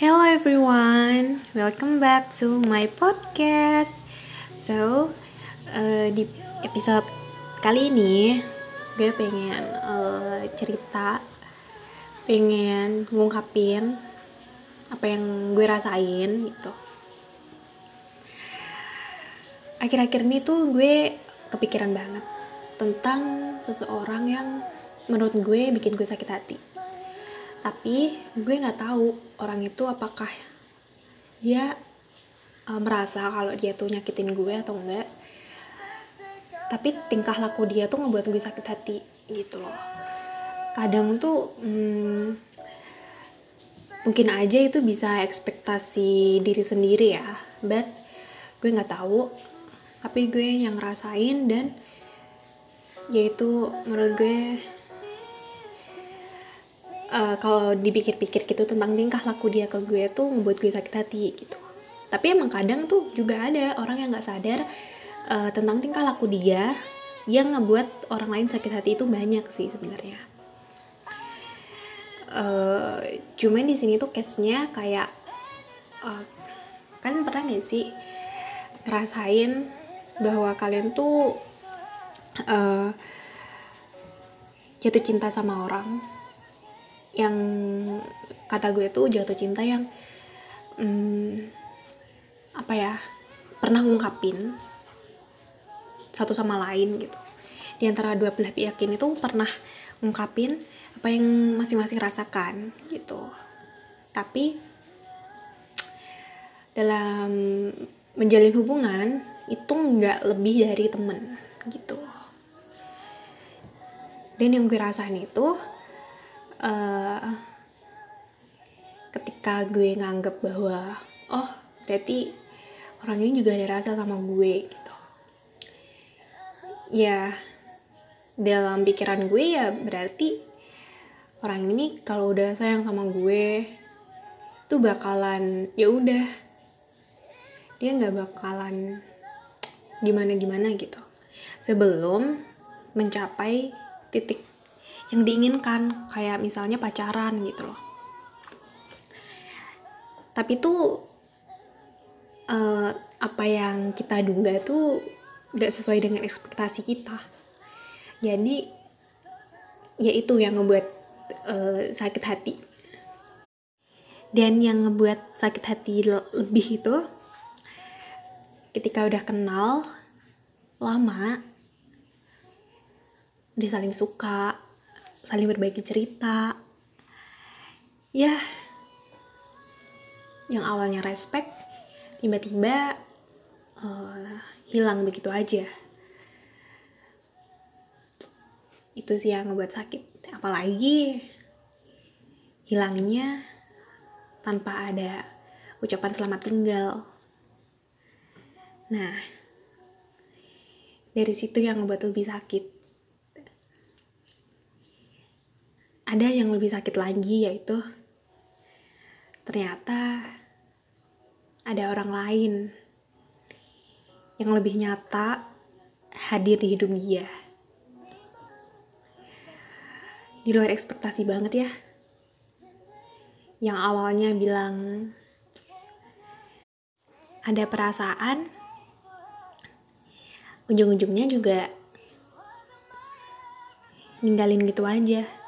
Hello everyone, welcome back to my podcast. So, uh, di episode kali ini gue pengen uh, cerita, pengen ngungkapin apa yang gue rasain gitu. Akhir-akhir ini tuh gue kepikiran banget tentang seseorang yang menurut gue bikin gue sakit hati tapi gue nggak tahu orang itu apakah dia uh, merasa kalau dia tuh nyakitin gue atau enggak. Tapi tingkah laku dia tuh ngebuat gue sakit hati gitu loh. Kadang tuh hmm, mungkin aja itu bisa ekspektasi diri sendiri ya. But gue nggak tahu. Tapi gue yang ngerasain dan yaitu menurut gue uh, kalau dipikir-pikir gitu tentang tingkah laku dia ke gue tuh ngebuat gue sakit hati gitu. Tapi emang kadang tuh juga ada orang yang nggak sadar uh, tentang tingkah laku dia yang ngebuat orang lain sakit hati itu banyak sih sebenarnya. Uh, cuman di sini tuh case-nya kayak uh, kan pernah gak sih ngerasain bahwa kalian tuh uh, jatuh cinta sama orang yang kata gue tuh jatuh cinta yang hmm, apa ya pernah ngungkapin satu sama lain gitu. Di antara dua belah pihak ini tuh pernah ngungkapin apa yang masing-masing rasakan gitu. Tapi dalam menjalin hubungan itu nggak lebih dari temen gitu. Dan yang gue rasain itu uh, ketika gue nganggep bahwa oh berarti orang ini juga ada rasa sama gue gitu. Ya dalam pikiran gue ya berarti orang ini kalau udah sayang sama gue tuh bakalan ya udah dia nggak bakalan gimana gimana gitu. Sebelum mencapai titik yang diinginkan kayak misalnya pacaran gitu loh. Tapi tuh uh, apa yang kita duga tuh gak sesuai dengan ekspektasi kita. Jadi ya itu yang ngebuat uh, sakit hati. Dan yang ngebuat sakit hati lebih itu ketika udah kenal lama udah saling suka saling berbagi cerita. Ya yang awalnya respect tiba-tiba uh, hilang begitu aja. Itu sih yang ngebuat sakit. Apalagi hilangnya tanpa ada ucapan selamat tinggal. Nah dari situ yang ngebuat lebih sakit ada yang lebih sakit lagi yaitu ternyata ada orang lain yang lebih nyata hadir di hidup dia. Di luar ekspektasi banget ya. Yang awalnya bilang ada perasaan, ujung-ujungnya juga ninggalin gitu aja.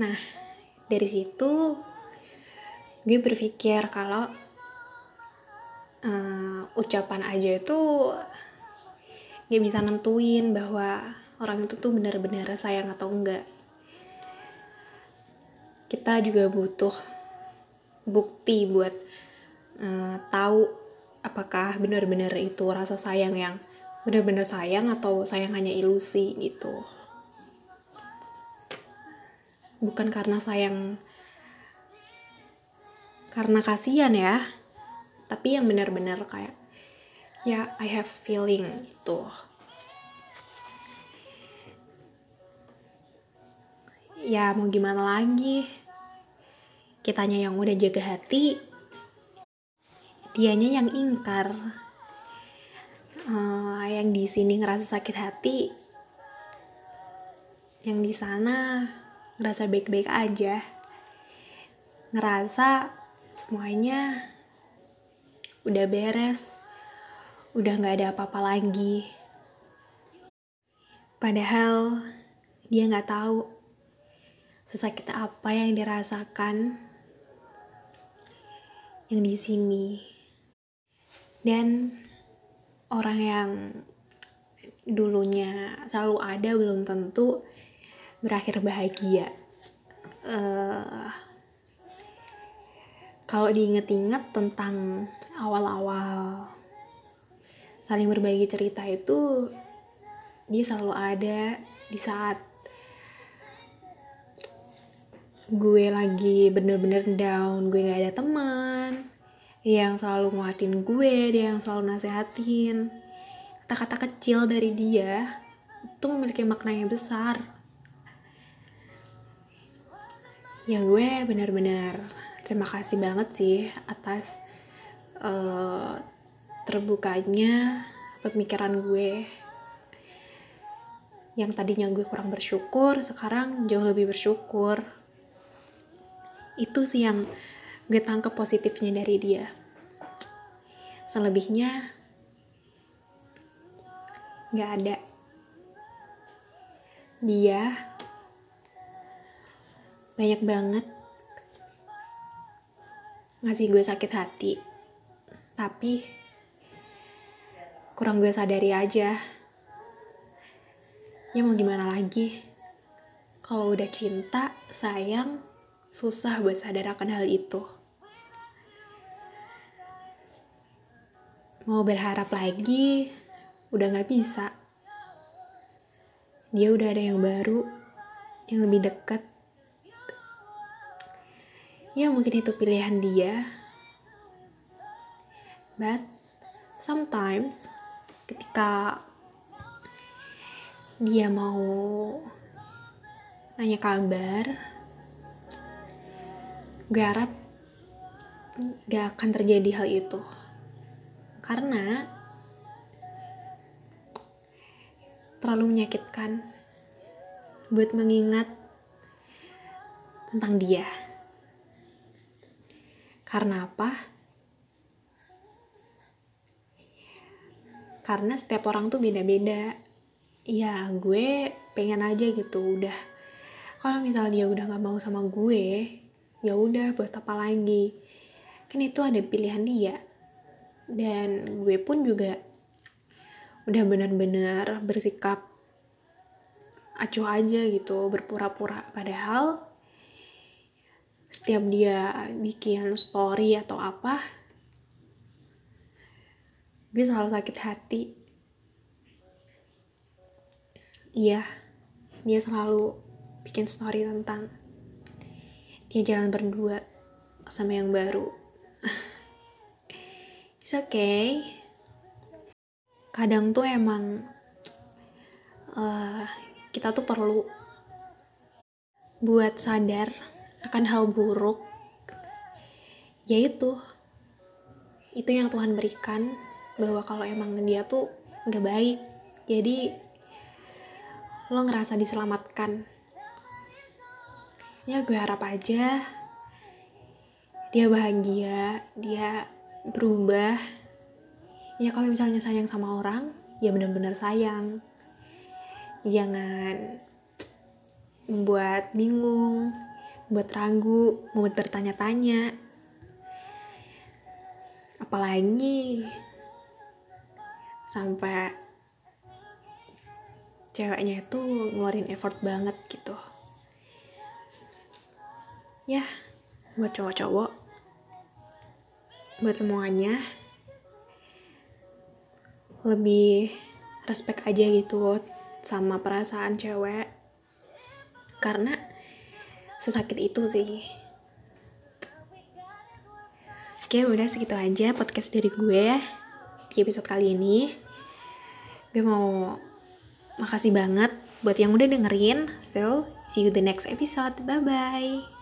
Nah, dari situ gue berpikir kalau uh, ucapan aja itu gak bisa nentuin bahwa orang itu tuh benar-benar sayang atau enggak. Kita juga butuh bukti buat uh, tahu apakah benar-benar itu rasa sayang yang benar-benar sayang atau sayang hanya ilusi gitu bukan karena sayang karena kasihan ya tapi yang benar-benar kayak ya I have feeling itu. Ya mau gimana lagi? Kitanya yang udah jaga hati dianya yang ingkar. Uh, yang di sini ngerasa sakit hati yang di sana ngerasa baik-baik aja ngerasa semuanya udah beres, udah gak ada apa-apa lagi. Padahal dia gak tahu sesakit apa yang dirasakan yang di sini. Dan orang yang dulunya selalu ada belum tentu berakhir bahagia. Uh, kalau diinget-inget tentang awal-awal saling berbagi cerita itu dia selalu ada di saat gue lagi bener-bener down gue gak ada teman dia yang selalu nguatin gue dia yang selalu nasehatin kata-kata kecil dari dia itu memiliki makna yang besar ya gue benar-benar terima kasih banget sih atas uh, terbukanya pemikiran gue. Yang tadinya gue kurang bersyukur sekarang jauh lebih bersyukur. Itu sih yang gue tangkap positifnya dari dia. Selebihnya nggak ada. Dia banyak banget. Ngasih gue sakit hati. Tapi kurang gue sadari aja. Ya mau gimana lagi? Kalau udah cinta sayang susah buat sadar akan hal itu. Mau berharap lagi udah gak bisa. Dia udah ada yang baru yang lebih dekat ya mungkin itu pilihan dia but sometimes ketika dia mau nanya kabar gue harap gak akan terjadi hal itu karena terlalu menyakitkan buat mengingat tentang dia. Karena apa? Karena setiap orang tuh beda-beda. Ya gue pengen aja gitu udah. Kalau misal dia udah gak mau sama gue, ya udah buat apa lagi? Kan itu ada pilihan dia. Dan gue pun juga udah benar-benar bersikap acuh aja gitu, berpura-pura. Padahal setiap dia bikin story atau apa gue selalu sakit hati. Iya dia selalu bikin story tentang dia jalan berdua sama yang baru. It's okay. Kadang tuh emang uh, kita tuh perlu buat sadar akan hal buruk. Yaitu itu yang Tuhan berikan bahwa kalau emang dia tuh nggak baik jadi lo ngerasa diselamatkan. Ya gue harap aja dia bahagia dia berubah. Ya kalau misalnya sayang sama orang ya benar-benar sayang. Jangan membuat bingung buat ragu, buat bertanya-tanya. Apalagi sampai ceweknya itu ngeluarin effort banget gitu. Ya, buat cowok-cowok, buat semuanya, lebih respect aja gitu sama perasaan cewek karena sesakit itu sih. Oke udah segitu aja podcast dari gue di episode kali ini. Gue mau makasih banget buat yang udah dengerin. So see you the next episode. Bye bye